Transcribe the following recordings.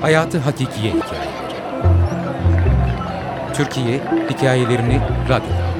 Hayatı Hakikiye Hikayeleri Türkiye hikayelerini radyoda.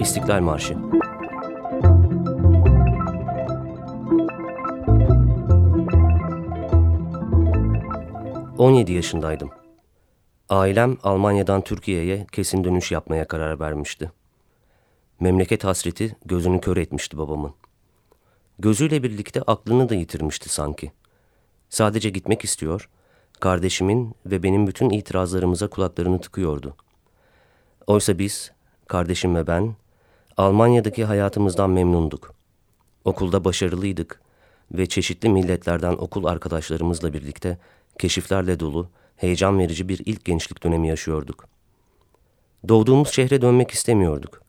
İstiklal Marşı ...17 yaşındaydım. Ailem Almanya'dan Türkiye'ye kesin dönüş yapmaya karar vermişti. Memleket hasreti gözünü kör etmişti babamın. Gözüyle birlikte aklını da yitirmişti sanki. Sadece gitmek istiyor, kardeşimin ve benim bütün itirazlarımıza kulaklarını tıkıyordu. Oysa biz, kardeşim ve ben, Almanya'daki hayatımızdan memnunduk. Okulda başarılıydık ve çeşitli milletlerden okul arkadaşlarımızla birlikte keşiflerle dolu, heyecan verici bir ilk gençlik dönemi yaşıyorduk. Doğduğumuz şehre dönmek istemiyorduk.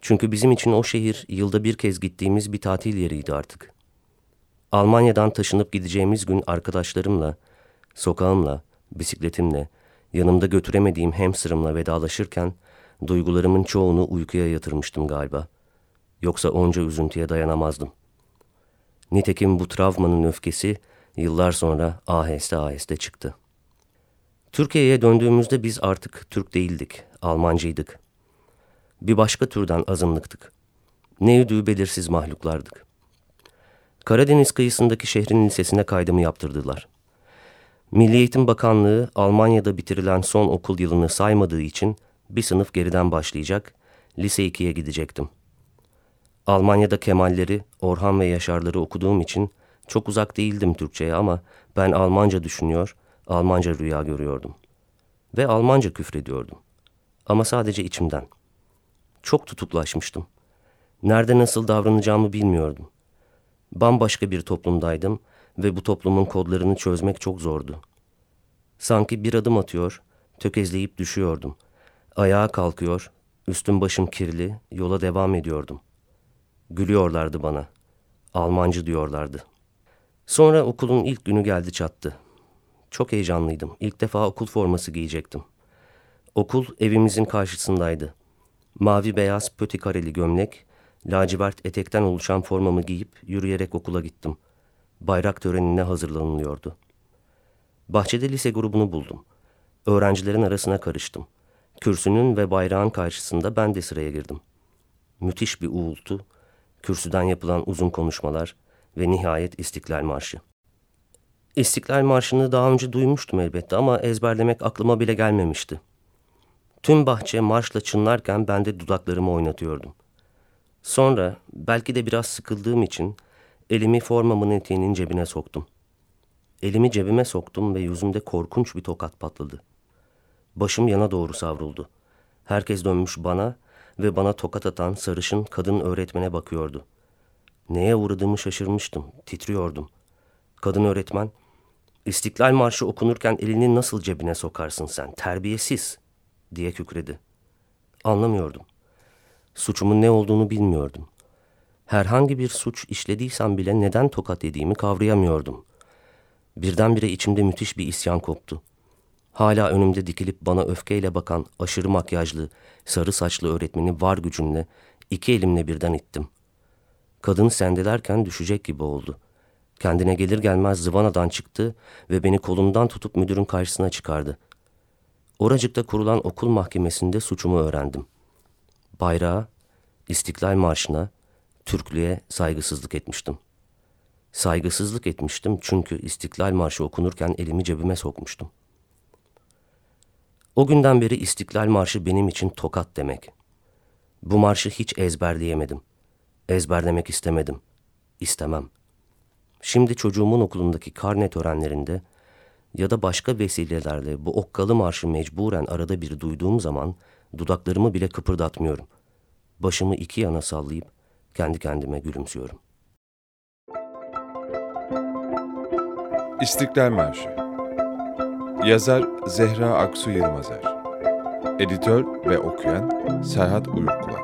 Çünkü bizim için o şehir yılda bir kez gittiğimiz bir tatil yeriydi artık. Almanya'dan taşınıp gideceğimiz gün arkadaşlarımla, sokağımla, bisikletimle, yanımda götüremediğim hamsterımla vedalaşırken duygularımın çoğunu uykuya yatırmıştım galiba. Yoksa onca üzüntüye dayanamazdım. Nitekim bu travmanın öfkesi yıllar sonra aheste aheste çıktı. Türkiye'ye döndüğümüzde biz artık Türk değildik, Almancıydık. Bir başka türden azınlıktık. Ne yüdüğü belirsiz mahluklardık. Karadeniz kıyısındaki şehrin lisesine kaydımı yaptırdılar. Milli Eğitim Bakanlığı Almanya'da bitirilen son okul yılını saymadığı için bir sınıf geriden başlayacak, lise 2'ye gidecektim. Almanya'da Kemalleri, Orhan ve Yaşarları okuduğum için çok uzak değildim Türkçe'ye ama ben Almanca düşünüyor, Almanca rüya görüyordum. Ve Almanca küfrediyordum. Ama sadece içimden. Çok tutuklaşmıştım. Nerede nasıl davranacağımı bilmiyordum. Bambaşka bir toplumdaydım ve bu toplumun kodlarını çözmek çok zordu. Sanki bir adım atıyor, tökezleyip düşüyordum. Ayağa kalkıyor, üstüm başım kirli, yola devam ediyordum. Gülüyorlardı bana. Almancı diyorlardı. Sonra okulun ilk günü geldi çattı. Çok heyecanlıydım. İlk defa okul forması giyecektim. Okul evimizin karşısındaydı. Mavi beyaz pöti kareli gömlek, lacivert etekten oluşan formamı giyip yürüyerek okula gittim. Bayrak törenine hazırlanılıyordu. Bahçede lise grubunu buldum. Öğrencilerin arasına karıştım. Kürsünün ve bayrağın karşısında ben de sıraya girdim. Müthiş bir uğultu, kürsüden yapılan uzun konuşmalar ve nihayet İstiklal Marşı. İstiklal Marşı'nı daha önce duymuştum elbette ama ezberlemek aklıma bile gelmemişti. Tüm bahçe marşla çınlarken ben de dudaklarımı oynatıyordum. Sonra belki de biraz sıkıldığım için elimi formamın eteğinin cebine soktum. Elimi cebime soktum ve yüzümde korkunç bir tokat patladı. Başım yana doğru savruldu. Herkes dönmüş bana ve bana tokat atan sarışın kadın öğretmene bakıyordu. Neye uğradığımı şaşırmıştım, titriyordum. Kadın öğretmen, İstiklal Marşı okunurken elini nasıl cebine sokarsın sen, terbiyesiz, diye kükredi. Anlamıyordum. Suçumun ne olduğunu bilmiyordum. Herhangi bir suç işlediysem bile neden tokat yediğimi kavrayamıyordum. Birdenbire içimde müthiş bir isyan koptu. Hala önümde dikilip bana öfkeyle bakan aşırı makyajlı, sarı saçlı öğretmeni var gücümle iki elimle birden ittim. Kadın sendelerken düşecek gibi oldu. Kendine gelir gelmez zıvanadan çıktı ve beni kolumdan tutup müdürün karşısına çıkardı. Oracıkta kurulan okul mahkemesinde suçumu öğrendim. Bayrağa, İstiklal Marşı'na, Türklüğe saygısızlık etmiştim. Saygısızlık etmiştim çünkü İstiklal Marşı okunurken elimi cebime sokmuştum. O günden beri İstiklal Marşı benim için tokat demek. Bu marşı hiç ezberleyemedim. Ezberlemek istemedim. İstemem. Şimdi çocuğumun okulundaki karne törenlerinde ya da başka vesilelerle bu okkalı marşı mecburen arada bir duyduğum zaman dudaklarımı bile kıpırdatmıyorum. Başımı iki yana sallayıp kendi kendime gülümsüyorum. İstiklal Marşı Yazar Zehra Aksu Yılmazer Editör ve okuyan Serhat Uyurkulak